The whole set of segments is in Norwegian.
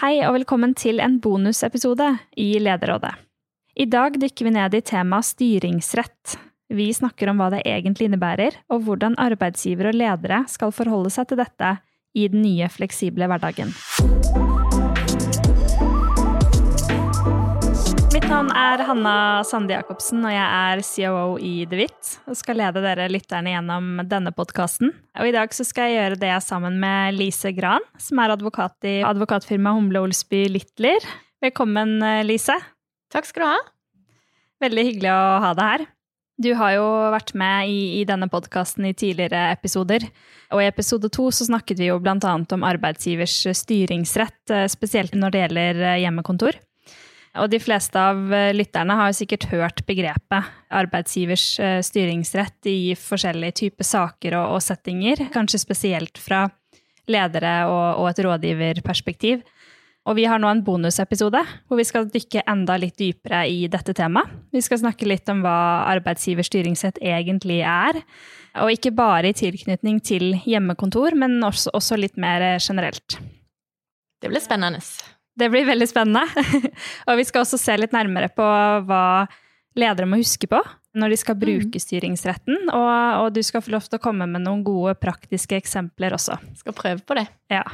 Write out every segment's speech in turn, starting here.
Hei og velkommen til en bonusepisode i Lederrådet. I dag dykker vi ned i temaet styringsrett. Vi snakker om hva det egentlig innebærer, og hvordan arbeidsgivere og ledere skal forholde seg til dette i den nye, fleksible hverdagen. Mitt navn er Hanna Sande Jacobsen, og jeg er COO i The DeWitt og skal lede dere lytterne gjennom denne podkasten. Og i dag så skal jeg gjøre det sammen med Lise Gran, som er advokat i advokatfirmaet Humle Olsby Littler. Velkommen, Lise. Takk skal du ha. Veldig hyggelig å ha deg her. Du har jo vært med i, i denne podkasten i tidligere episoder. Og i episode to så snakket vi jo annet om arbeidsgivers styringsrett, eh, spesielt når det gjelder eh, hjemmekontor. Og de fleste av eh, lytterne har jo sikkert hørt begrepet arbeidsgivers styringsrett i forskjellige typer saker og, og settinger, kanskje spesielt fra ledere og, og et rådgiverperspektiv. Og vi har nå en bonusepisode hvor vi skal dykke enda litt dypere i dette temaet. Vi skal snakke litt om hva arbeidsgivers styringsrett egentlig er. Og ikke bare i tilknytning til hjemmekontor, men også, også litt mer generelt. Det blir spennende. Det blir veldig spennende. og vi skal også se litt nærmere på hva ledere må huske på når de skal mm. bruke styringsretten. Og, og du skal få lov til å komme med noen gode praktiske eksempler også. Skal prøve på det. Ja.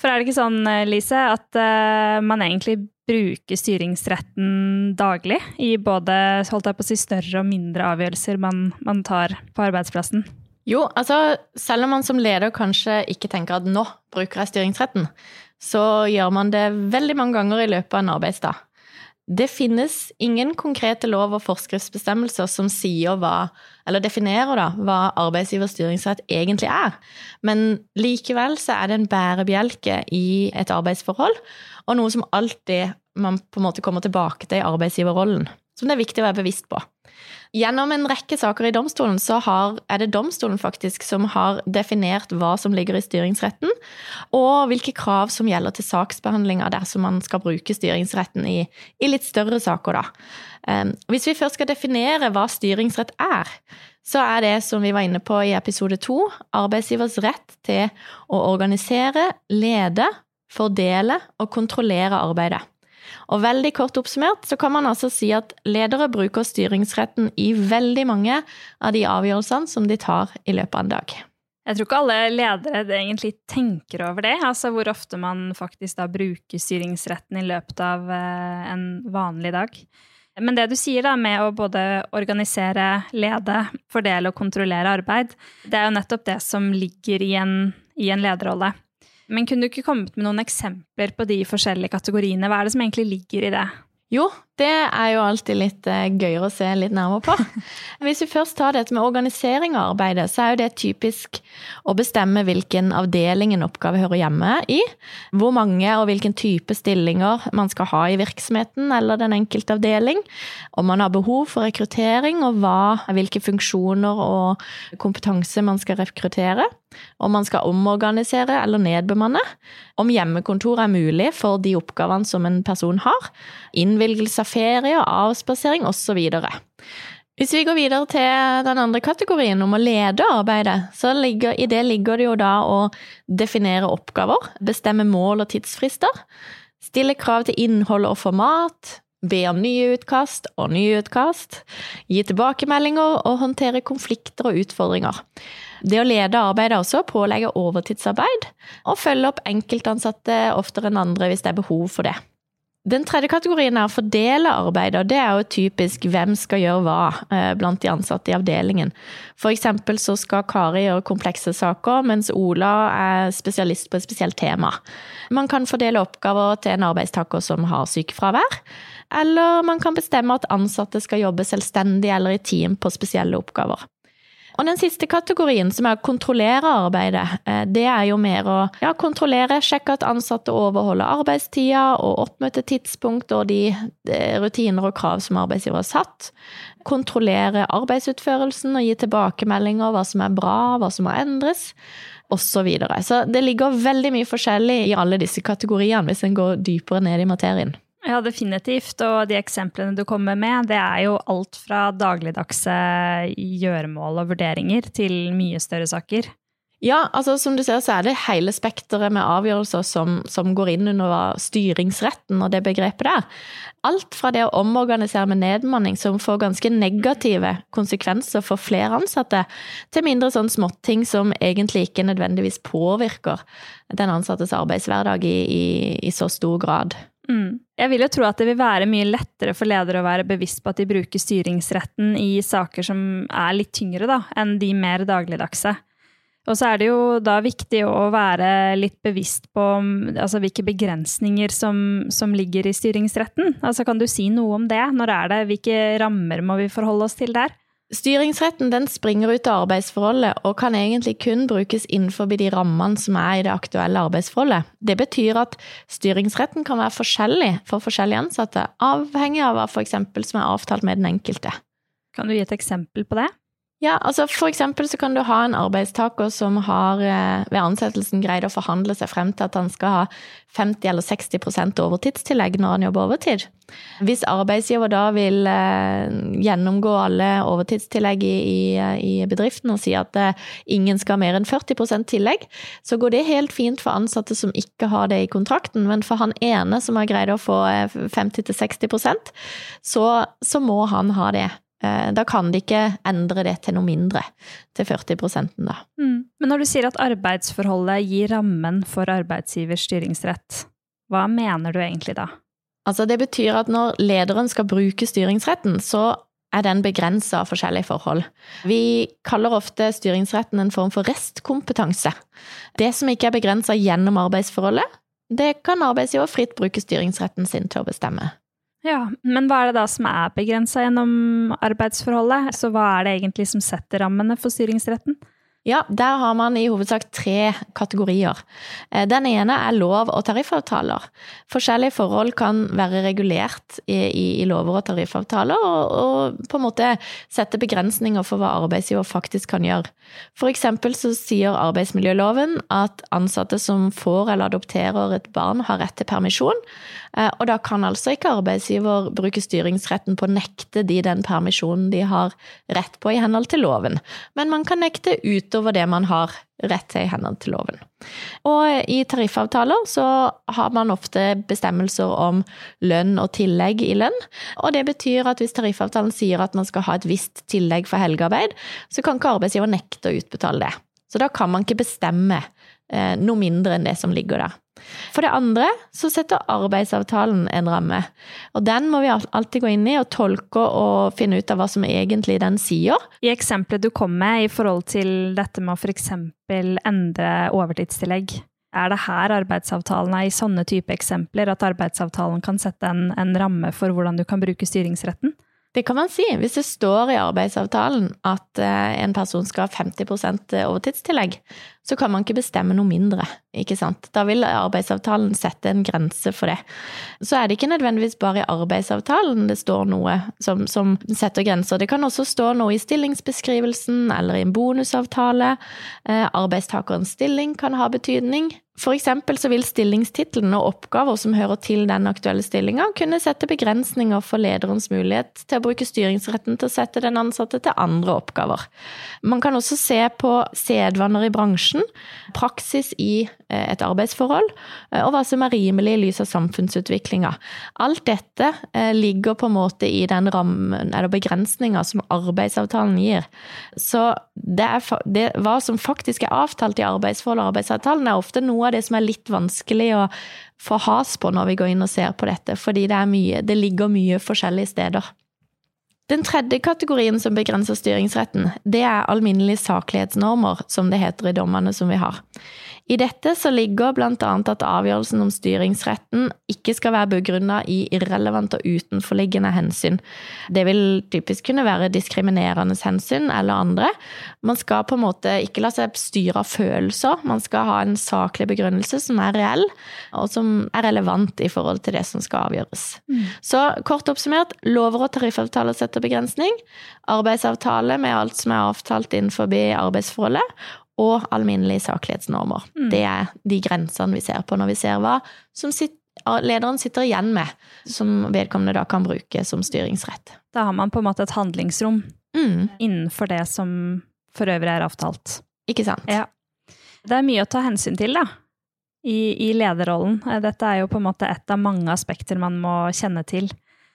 For er det ikke sånn, eh, Lise, at uh, man egentlig bruker styringsretten daglig i både holdt jeg på å si, større og mindre avgjørelser man, man tar på arbeidsplassen? Jo, altså selv om man som leder kanskje ikke tenker at nå bruker jeg styringsretten, så gjør man det veldig mange ganger i løpet av en arbeidsdag. Det finnes ingen konkrete lov- og forskriftsbestemmelser som hva, definerer da, hva arbeidsgivers styringsrett egentlig er. Men likevel er det en bærebjelke i et arbeidsforhold, og noe som alltid man på en måte kommer tilbake til i arbeidsgiverrollen. Som det er viktig å være bevisst på. Gjennom en rekke saker i domstolen så har, er det domstolen faktisk som har definert hva som ligger i styringsretten, og hvilke krav som gjelder til saksbehandlinga dersom man skal bruke styringsretten i, i litt større saker. Da. Ehm, hvis vi først skal definere hva styringsrett er, så er det som vi var inne på i episode to, arbeidsgivers rett til å organisere, lede, fordele og kontrollere arbeidet. Og veldig kort oppsummert så kan man altså si at ledere bruker styringsretten i veldig mange av de avgjørelsene som de tar i løpet av en dag. Jeg tror ikke alle ledere egentlig tenker over det, altså hvor ofte man faktisk da bruker styringsretten i løpet av eh, en vanlig dag. Men det du sier da med å både organisere, lede, fordele og kontrollere arbeid, det er jo nettopp det som ligger i en, i en lederrolle. Men kunne du ikke kommet med noen eksempler på de forskjellige kategoriene? Hva er det som egentlig ligger i det? Jo, det er jo alltid litt uh, gøyere å se litt nærmere på. Hvis vi først tar dette med organisering av arbeidet, så er jo det typisk å bestemme hvilken avdeling en oppgave hører hjemme i. Hvor mange og hvilken type stillinger man skal ha i virksomheten eller den enkelte avdeling. Om man har behov for rekruttering, og hva, hvilke funksjoner og kompetanse man skal rekruttere om man skal omorganisere eller nedbemanne, om hjemmekontor er mulig for de oppgavene som en person har, innvilgelse av ferie, avspasering osv. Hvis vi går videre til den andre kategorien om å lede arbeidet, så ligger, i det ligger det jo da å definere oppgaver, bestemme mål og tidsfrister, stille krav til innhold og format, be om nye utkast og nye utkast, gi tilbakemeldinger og håndtere konflikter og utfordringer. Det å lede arbeidet også pålegger overtidsarbeid, og følge opp enkeltansatte oftere enn andre hvis det er behov for det. Den tredje kategorien er å fordele arbeidet, og det er jo typisk hvem skal gjøre hva eh, blant de ansatte i avdelingen. For eksempel så skal Kari gjøre komplekse saker, mens Ola er spesialist på et spesielt tema. Man kan fordele oppgaver til en arbeidstaker som har sykefravær, eller man kan bestemme at ansatte skal jobbe selvstendig eller i team på spesielle oppgaver. Og den siste kategorien, som er å kontrollere arbeidet, eh, det er jo mer å ja, kontrollere, sjekke at ansatte overholder arbeidstida og oppmøtetidspunkt og de rutiner og krav som arbeidsgiver har satt. Kontrollere arbeidsutførelsen og gi tilbakemeldinger hva som er bra, hva som må endres Og Så, videre. så det ligger veldig mye forskjellig i alle disse kategoriene, hvis en går dypere ned i materien. Ja, definitivt. Og de eksemplene du kommer med, det er jo alt fra dagligdagse gjøremål og vurderinger til mye større saker. Ja, altså som du ser så er det hele spekteret med avgjørelser som, som, går inn under styringsretten og det begrepet der. Alt fra det å omorganisere med nedmanning, som får ganske negative konsekvenser for flere ansatte, til mindre sånn småting som egentlig ikke nødvendigvis påvirker den ansattes arbeidshverdag i, i, i så stor grad. Mm. Jeg vil jo tro at det vil være mye lettere for ledere å være bevisst på at de bruker styringsretten i saker som er litt tyngre da, enn de mer dagligdagse. Og så er det jo da viktig å være litt bevisst på altså, hvilke begrensninger som, som, ligger i styringsretten. Altså, kan du si noe om det? Når er det? Hvilke rammer må vi forholde oss til der? Styringsretten den springer ut av arbeidsforholdet og kan egentlig kun brukes innenfor de rammene som er i det aktuelle arbeidsforholdet. Det betyr at styringsretten kan være forskjellig for forskjellige ansatte, avhengig av hva for som er avtalt med den enkelte. Kan du gi et eksempel på det? Ja, altså For eksempel så kan du ha en arbeidstaker som har eh, ved ansettelsen greid å forhandle seg frem til at han skal ha 50 eller 60% overtidstillegg når han jobber overtid. Hvis arbeidsgiver da vil eh, gjennomgå alle overtidstillegg i, i, i bedriften og si at eh, ingen skal ha mer enn 40% tillegg, så går det helt fint for ansatte som ikke har det i kontrakten, men for han ene som har greid å få 50-60% så, så må han ha det. Eh, da kan de ikke endre det til noe mindre, til 40% da. Mm. Men når du sier at arbeidsforholdet gir rammen for arbeidsgivers styringsrett, hva mener du egentlig da? Altså Det betyr at når lederen skal bruke styringsretten, så er den begrensa av forskjellige forhold. Vi kaller ofte styringsretten en form for restkompetanse. Det som ikke er begrensa gjennom arbeidsforholdet, det kan arbeidsgiver fritt bruke styringsretten sin til å bestemme. Ja, Men hva er det da som er begrensa gjennom arbeidsforholdet? Så hva er det egentlig som setter rammene for styringsretten? Ja, der har man i hovedsak tre kategorier. Eh, den ene er lov- og tariffavtaler. Forskjellige forhold kan være regulert i, i, lover og tariffavtaler, og, og, på en måte sette begrensninger for hva arbeidsgiver faktisk kan gjøre. For eksempel så sier arbeidsmiljøloven at ansatte som får eller adopterer et barn, har rett til permisjon. Eh, og da kan altså ikke arbeidsgiver bruke styringsretten på å nekte de den permisjonen de har rett på i henhold til loven, men man kan nekte utover det man har rett til i henhold til loven. Og i tariffavtaler så har man ofte bestemmelser om lønn og tillegg i lønn, og det betyr at hvis tariffavtalen sier at man skal ha et visst tillegg for helgearbeid, så kan ikke arbeidsgiver nekte å utbetale det. Så da kan man ikke bestemme eh, noe mindre enn det som ligger der. For det andre så setter arbeidsavtalen en ramme, og den må vi alltid gå inn i og tolke og finne ut av hva som egentlig den sier. I eksempelet du kom med i forhold til dette med å f.eks. endre overtidstillegg, er det her arbeidsavtalen er i sånne type eksempler at arbeidsavtalen kan sette en, en ramme for hvordan du kan bruke styringsretten? Det kan man si. Hvis det står i arbeidsavtalen at eh, en person skal ha 50% overtidstillegg, så kan man ikke bestemme noe mindre, ikke sant. Da vil arbeidsavtalen sette en grense for det. Så er det ikke nødvendigvis bare i arbeidsavtalen det står noe som, som setter grenser. Det kan også stå noe i stillingsbeskrivelsen eller i en bonusavtale. Eh, arbeidstakerens stilling kan ha betydning. For eksempel så vil stillingstittelen og oppgaver som hører til den aktuelle stillinga, kunne sette begrensninger for lederens mulighet til å bruke styringsretten til å sette den ansatte til andre oppgaver. Man kan også se på sedvaner i bransjen praksis i et arbeidsforhold, eh, og hva som er rimelig i lys av samfunnsutviklinga. Alt dette eh, ligger på en måte i den rammen, eller begrensninga, som arbeidsavtalen gir. Så det er, det, hva som faktisk er avtalt i arbeidsforhold og arbeidsavtalen, er ofte noe av det som er litt vanskelig å få has på når vi går inn og ser på dette, fordi det, mye, det ligger mye forskjellige steder. Den tredje kategorien som begrenser styringsretten, det er alminnelige saklighetsnormer, som det heter i dommene som vi har. I dette så ligger bl.a. at avgjørelsen om styringsretten ikke skal være begrunna i irrelevant og utenforliggende hensyn. Det vil typisk kunne være diskriminerende hensyn eller andre. Man skal på en måte ikke la seg styre av følelser, man skal ha en saklig begrunnelse som er reell, og som er relevant i forhold til det som skal avgjøres. Mm. Så kort oppsummert, lover og tariffavtaler setter begrensning. Arbeidsavtale med alt som er avtalt innenfor arbeidsforholdet og alminnelige saklighetsnormer. Mm. Det er de grensene vi ser på når vi ser hva som sitter, lederen sitter igjen med, som vedkommende da kan bruke som styringsrett. Da har man på en måte et handlingsrom mm. innenfor det som for øvrig er avtalt. Ikke sant. Ja. Det er mye å ta hensyn til, da. I, I lederrollen. Dette er jo på en måte et av mange aspekter man må kjenne til.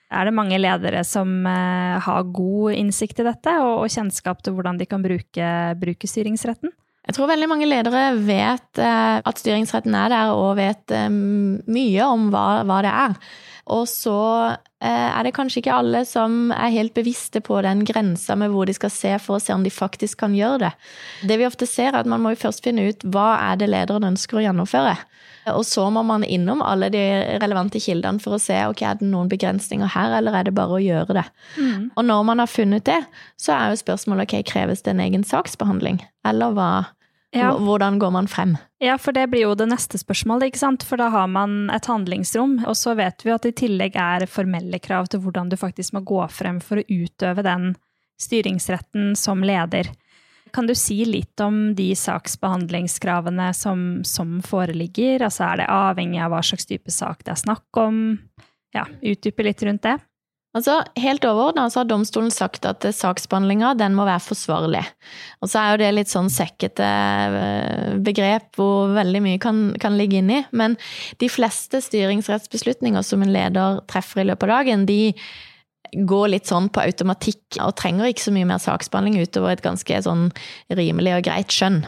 Er det mange ledere som eh, har god innsikt i dette, og, og, kjennskap til hvordan de kan bruke, bruke styringsretten? Jeg tror veldig mange ledere vet eh, at styringsretten er der, og vet eh, mye om hva, hva det er. Og så eh, er det kanskje ikke alle som er helt bevisste på den grensa med hvor de skal se for å se om de faktisk kan gjøre det. Det vi ofte ser, er at man må først finne ut hva er det lederen ønsker å gjennomføre. Og så må man innom alle de relevante kildene for å se ok, er det noen begrensninger her, eller er det bare å gjøre det. Mm. Og når man har funnet det, så er jo spørsmålet ok, kreves det en egen saksbehandling, eller hva, ja. Hvordan går man frem? Ja, for det blir jo det neste spørsmålet, ikke sant. For da har man et handlingsrom, og så vet vi at det i tillegg er formelle krav til hvordan du faktisk må gå frem for å utøve den styringsretten som leder. Kan du si litt om de saksbehandlingskravene som, som foreligger? Altså er det avhengig av hva slags type sak det er snakk om? Ja, utdype litt rundt det. Altså, Helt overordna har domstolen sagt at saksbehandlinga må være forsvarlig. Og så er jo det litt sånn sekkete eh, begrep hvor veldig mye kan, kan ligge inni. Men de fleste styringsrettsbeslutninger som en leder treffer i løpet av dagen, de går litt sånn på automatikk og trenger ikke så mye mer saksbehandling utover et ganske sånn rimelig og greit skjønn.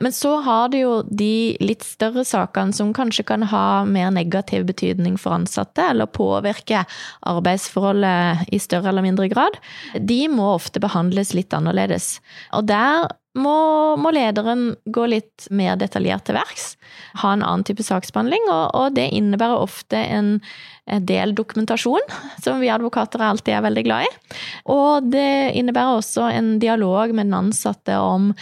Men så har du jo de litt større sakene som kanskje kan ha mer negativ betydning for ansatte, eller påvirke arbeidsforholdet i større eller mindre grad. De må ofte behandles litt annerledes. Og der må, må, lederen gå litt mer detaljert til verks. Ha en annen type saksbehandling, og, og det innebærer ofte en, del dokumentasjon, som vi advokater alltid er veldig glad i. Og det innebærer også en dialog med den ansatte om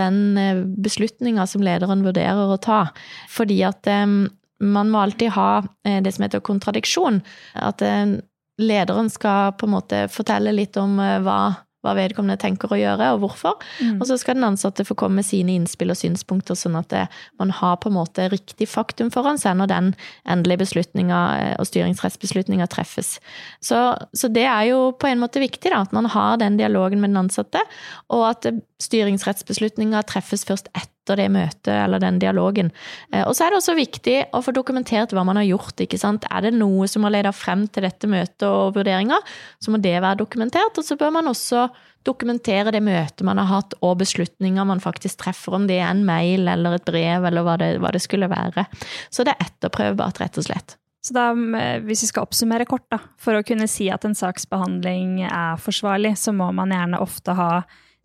den eh, beslutninga som lederen vurderer å ta. Fordi at um, man må alltid ha eh, det som heter kontradiksjon. At lederen skal på en måte fortelle litt om hva hva vedkommende tenker å gjøre, og hvorfor. Mm. Og så skal den ansatte få komme med sine innspill og synspunkter, sånn at det, man har på en måte riktig faktum foran seg når den endelige beslutninga eh, og styringsrettsbeslutninga treffes. Så, så, det er jo på en måte viktig, da, at man har den dialogen med den ansatte, og at styringsrettsbeslutninga treffes først etter det møtet eller den dialogen. Eh, og så er det også viktig å få dokumentert hva man har gjort. ikke sant? Er det noe som har ledet frem til dette møtet og vurderinga, så må det være dokumentert. Og så bør man også dokumentere det møtet man har hatt og beslutninger man faktisk treffer, om det er en mail eller et brev eller hva det, hva det skulle være. Så det er etterprøvbart, rett og slett. Så da, eh, hvis vi skal oppsummere kort, da, for å kunne si at en saksbehandling er forsvarlig, så må man gjerne ofte ha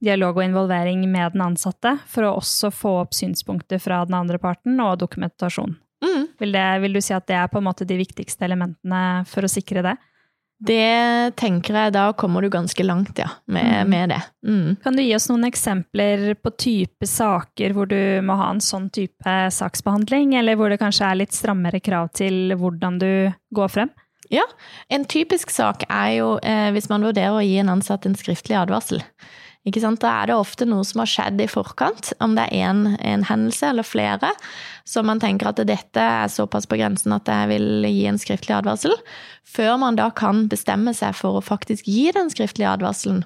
dialog og involvering med den ansatte, for å også få opp synspunkter fra den andre parten, og dokumentasjon. Mm. Vil, det, vil, du si at det er på en måte de viktigste elementene for å sikre det? Det tenker jeg, da kommer du ganske langt, ja, med, mm. med det. Mm. Kan du gi oss noen eksempler på type saker hvor du må ha en sånn type saksbehandling, eller hvor det kanskje er litt strammere krav til hvordan du går frem? Ja, en typisk sak er jo eh, hvis man vurderer å gi en ansatt en skriftlig advarsel. Ikke sant? Da er det ofte noe som har skjedd i forkant, om det er en hendelse eller flere, så man tenker at dette er såpass på grensen at jeg vil gi en skriftlig advarsel. Før man da kan bestemme seg for å faktisk gi den skriftlige advarselen,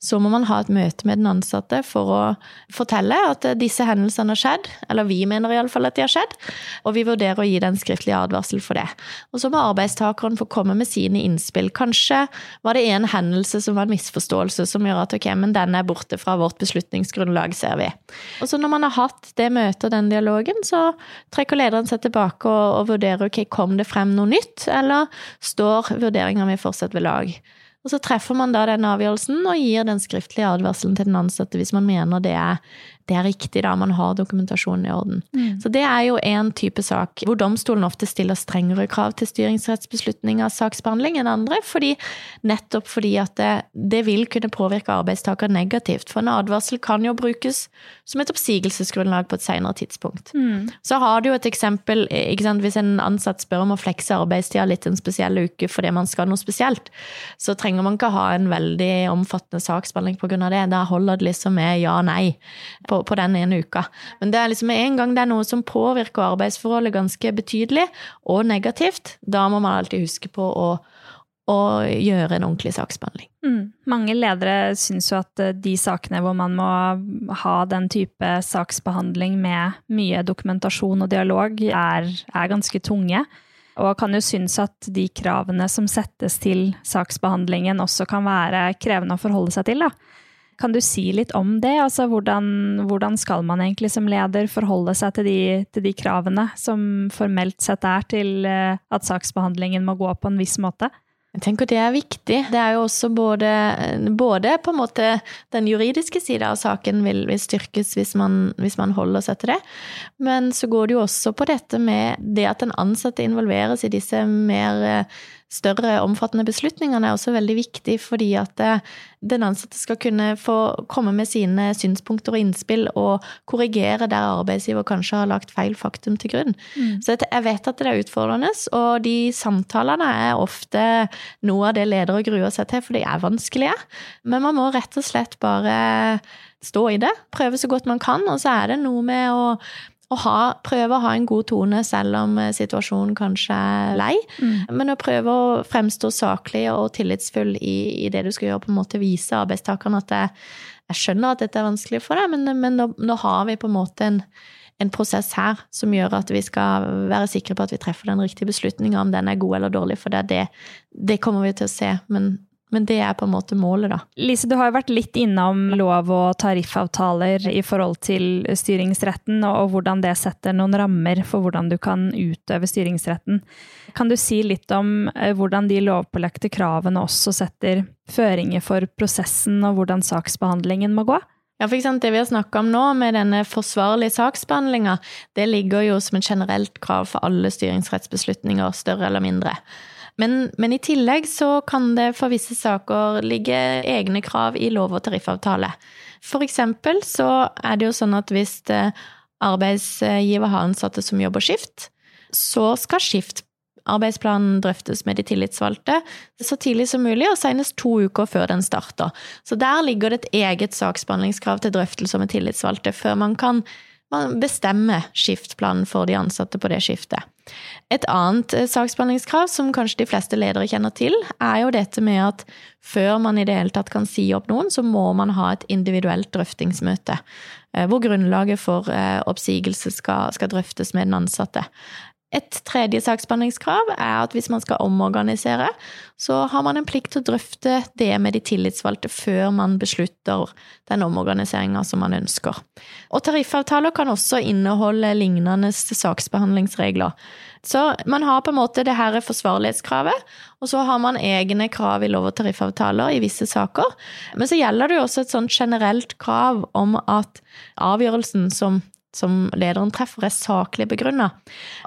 så må man ha et møte med den ansatte for å fortelle at disse hendelsene har skjedd, eller vi mener iallfall at de har skjedd, og vi vurderer å gi den skriftlige advarsel for det. Og så må arbeidstakeren få komme med sine innspill. Kanskje var det en hendelse som var en misforståelse som gjør at ok, men den er borte fra vårt beslutningsgrunnlag, ser vi. Og så når man har hatt det møtet og den dialogen, så trekker lederen seg tilbake og, og vurderer ok, kom det frem noe nytt, eller står vurderinga mi fortsatt ved lag. Og så treffer man da den avgjørelsen og gir den skriftlige advarselen til den ansatte hvis man mener det er det er riktig da man har dokumentasjonen i orden. Mm. Så det er jo en type sak hvor domstolen ofte stiller strengere krav til styringsrettsbeslutning av saksbehandling enn andre, fordi, nettopp fordi at det, det vil kunne påvirke arbeidstaker negativt. For en advarsel kan jo brukes som et oppsigelsesgrunnlag på et senere tidspunkt. Mm. Så har du jo et eksempel hvis en ansatt spør om å flekse arbeidstida litt en spesiell uke fordi man skal noe spesielt, så trenger man ikke ha en veldig omfattende saksbehandling pga. det. Da holder det liksom med ja-nei på, på, den ene uka. Men det er liksom en gang det er noe som påvirker arbeidsforholdet ganske betydelig, og negativt, da må man alltid huske på å å gjøre en ordentlig saksbehandling. Mm. Mange ledere syns jo at eh, de sakene hvor man må ha den type saksbehandling med mye dokumentasjon og dialog, er, er ganske tunge. Og kan jo synes at de kravene som settes til saksbehandlingen også kan være krevende å forholde seg til. da. Kan du si litt om det? Altså, hvordan, hvordan skal man egentlig som leder forholde seg til de, til de, kravene som formelt sett er til eh, at saksbehandlingen må gå på en viss måte? Jeg tenker det er viktig. Det er jo også både, både på en måte den juridiske sida av saken vil, vil styrkes hvis man, hvis man, holder seg til det, men så går det jo også på dette med det at den ansatte involveres i disse mer større, omfattende beslutningene er også veldig viktig, fordi at eh, den ansatte skal kunne få komme med sine synspunkter og innspill, og korrigere der arbeidsgiver kanskje har lagt feil faktum til grunn. Mm. Så jeg vet at det er utfordrende, og de samtalene er ofte noe av det ledere gruer seg til, for de er vanskelige. Men man må rett og slett bare stå i det, prøve så godt man kan, og så er det noe med å å ha, prøve å ha en god tone selv om eh, situasjonen kanskje er lei. Mm. Men å prøve å fremstå saklig og tillitsfull i, i, det du skal gjøre, på en måte vise arbeidstakerne at jeg, jeg skjønner at dette er vanskelig for deg, men, men nå, nå, har vi på en måte en, en prosess her som gjør at vi skal være sikre på at vi treffer den riktige beslutninga, om den er god eller dårlig, for det, det, det kommer vi til å se. Men men det er på en måte målet, da. Lise, du har jo vært litt innom lov- og tariffavtaler i forhold til styringsretten, og hvordan det setter noen rammer for hvordan du kan utøve styringsretten. Kan du si litt om eh, hvordan de lovpålagte kravene også setter føringer for prosessen, og hvordan saksbehandlingen må gå? Ja, for eksempel Det vi har snakka om nå, med denne forsvarlige saksbehandlinga, det ligger jo som et generelt krav for alle styringsrettsbeslutninger, større eller mindre. Men, men, i tillegg så kan det for visse saker ligge egne krav i lov- og tariffavtale. For eksempel så er det jo sånn at hvis eh, arbeidsgiver har ansatte som jobber skift, så skal skiftarbeidsplanen drøftes med de tillitsvalgte så tidlig som mulig, og senest to uker før den starter. Så der ligger det et eget saksbehandlingskrav til drøftelser med tillitsvalgte før man kan bestemme skiftplanen for de ansatte på det skiftet. Et annet eh, saksbehandlingskrav som kanskje de fleste ledere kjenner til, er jo dette med at før man i det hele tatt kan si opp noen, så må man ha et individuelt drøftingsmøte. Eh, hvor grunnlaget for eh, oppsigelse skal, skal drøftes med den ansatte. Et tredje saksbehandlingskrav er at hvis man skal omorganisere, så har man en plikt til å drøfte det med de tillitsvalgte før man beslutter den omorganiseringa som man ønsker. Og tariffavtaler kan også inneholde lignende saksbehandlingsregler. Så man har på en måte det her forsvarlighetskravet, og så har man egne krav i lov- og tariffavtaler i visse saker. Men så gjelder det jo også et sånt generelt krav om at avgjørelsen som som lederen treffer, er saklig begrunna.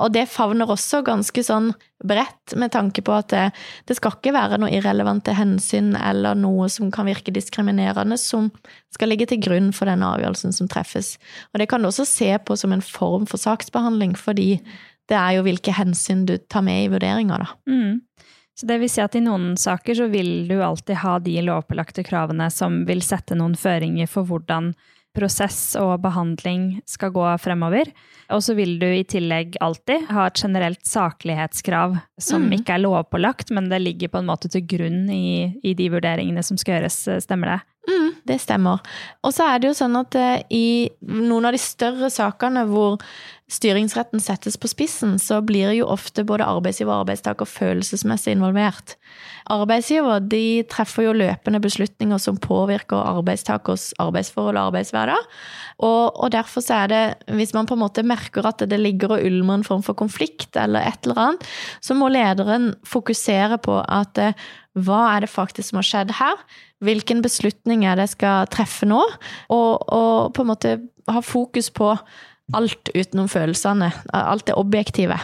Og det favner også ganske sånn bredt, med tanke på at det, det, skal ikke være noe irrelevante hensyn eller noe som kan virke diskriminerende, som skal ligge til grunn for den avgjørelsen som treffes. Og det kan du også se på som en form for saksbehandling, fordi det er jo hvilke hensyn du tar med i vurderinga, da. Mm. Så det vil si at i noen saker så vil du alltid ha de lovpålagte kravene som vil sette noen føringer for hvordan prosess og behandling skal gå fremover. Og så vil du i tillegg alltid ha et generelt saklighetskrav som mm. ikke er lovpålagt, men det ligger på en måte til grunn i, i de vurderingene som skal gjøres. Stemmer det? Mm, det stemmer. Og så er det jo sånn at eh, i noen av de større sakene hvor styringsretten settes på spissen, så blir jo ofte både arbeidsgiver og arbeidstaker følelsesmessig involvert. Arbeidsgiver de treffer jo løpende beslutninger som påvirker arbeidstakers arbeidsforhold og arbeidshverdag. Og, og, derfor så er det, hvis man på en måte merker at det ligger og ulmer en form for konflikt, eller et eller annet, så må lederen fokusere på at eh, hva er det faktisk som har skjedd her? Hvilken beslutning er det jeg skal treffe nå? Og, og på en måte ha fokus på alt utenom følelsene. Alt det objektive.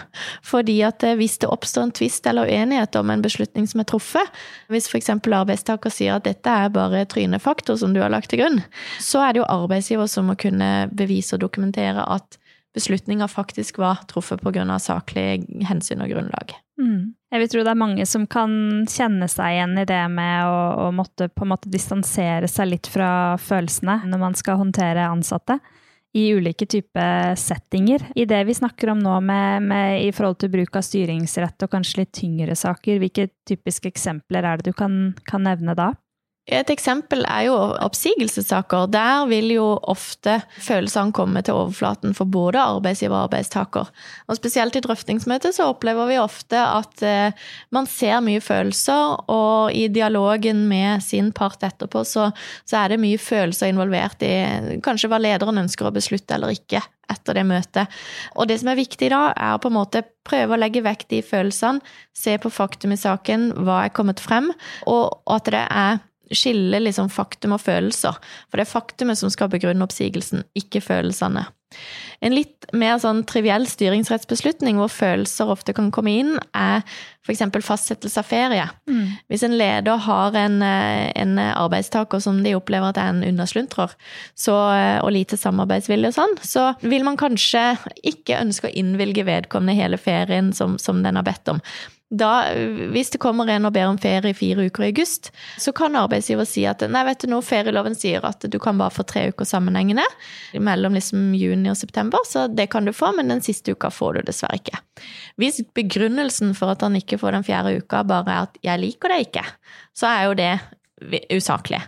Fordi at eh, hvis det oppstår en tvist eller uenighet om en beslutning som er truffet, hvis f.eks. arbeidstaker sier at dette er bare trynefaktor som du har lagt til grunn, så er det jo arbeidsgiver som må kunne bevise og dokumentere at beslutninga faktisk var truffet pga. saklig hensyn og grunnlag. Mm. Jeg vil tro det er mange som kan kjenne seg igjen i det med å, å måtte på en måte distansere seg litt fra følelsene når man skal håndtere ansatte. I ulike typer settinger. I det vi snakker om nå med, med, i forhold til bruk av styringsrett og kanskje litt tyngre saker, hvilke typiske eksempler er det du kan, kan nevne da? Et eksempel er jo oppsigelsessaker. Der vil jo ofte følelsene komme til overflaten for både arbeidsgiver og arbeidstaker. Og spesielt i drøftingsmøtet så opplever vi ofte at eh, man ser mye følelser, og i dialogen med sin part etterpå så, så er det mye følelser involvert i kanskje hva lederen ønsker å beslutte eller ikke etter det møtet. Og det som er viktig da, er på en måte prøve å legge vekk de følelsene, se på faktum i saken, hva er kommet frem, og at det er skille liksom faktum og følelser. For det er faktumet som skal begrunne oppsigelsen, ikke følelsene. En litt mer sånn triviell styringsrettsbeslutning hvor følelser ofte kan komme inn, er f.eks. fastsettelse av ferie. Mm. Hvis en leder har en, eh, en, arbeidstaker som de opplever at er en undersluntrer, eh, og lite samarbeidsvilje og sånn, så vil man kanskje ikke ønske å innvilge vedkommende hele ferien som, som den har bedt om. Da, hvis det kommer en og ber om ferie i fire uker i august, så kan arbeidsgiver si at nei, vet du nå, ferieloven sier at du kan bare få tre uker sammenhengende mellom liksom juni og september, så det kan du få, men den siste uka får du dessverre ikke. Hvis begrunnelsen for at han ikke får den fjerde uka bare at 'jeg liker det ikke', så er jo det usaklig.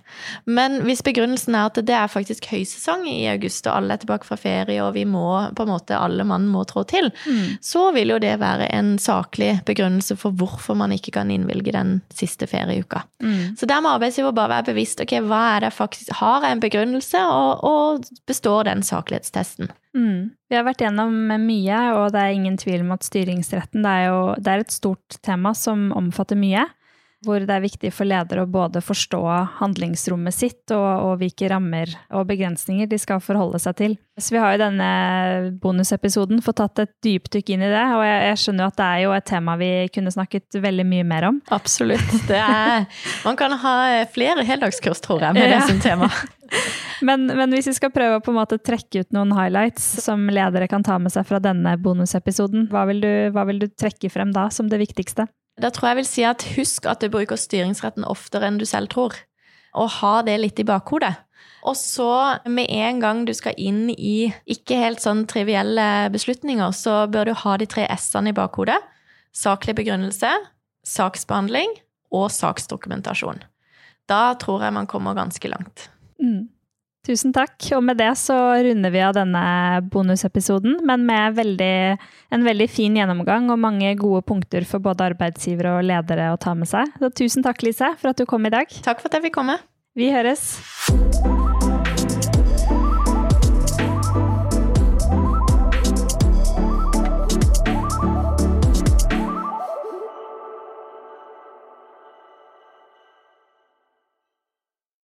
Men hvis begrunnelsen er at det er faktisk høysesong i august, og alle er tilbake fra ferie, og vi må på en måte alle mann må trå til, mm. så vil jo det være en saklig begrunnelse for hvorfor man ikke kan innvilge den siste ferieuka. Mm. Så der må arbeidsgiver bare være bevisst ok, hva er det faktisk har jeg en begrunnelse, og, og består den saklighetstesten. Mm. Vi har vært gjennom mye, og det er ingen tvil om at styringsretten det er, jo, det er et stort tema som omfatter mye hvor det er viktig for ledere å både forstå handlingsrommet sitt og, og, hvilke rammer og begrensninger de skal forholde seg til. Så vi har i denne bonusepisoden fått tatt et dypdykk inn i det, og jeg, jeg skjønner jo at det er jo et tema vi kunne snakket veldig mye mer om. Absolutt. Det er, man kan ha flere heldagskurs, tror jeg, med det som tema. Men, men, hvis vi skal prøve å på en måte trekke ut noen highlights som ledere kan ta med seg fra denne bonusepisoden, hva vil du, hva vil du trekke frem da som det viktigste? Da tror jeg vil si at husk at du bruker styringsretten oftere enn du selv tror. Og ha det litt i bakhodet. Og så, med en gang du skal inn i ikke helt sånn trivielle beslutninger, så bør du ha de tre s-ene i bakhodet. Saklig begrunnelse, saksbehandling og saksdokumentasjon. Da tror jeg man kommer ganske langt. Mm. Tusen takk. Og med det så runder vi av denne bonusepisoden, men med veldig, en veldig fin gjennomgang og mange gode punkter for både arbeidsgivere og ledere å ta med seg. Så tusen takk, Lise, for at du kom i dag. Takk for at jeg fikk komme. Vi høres.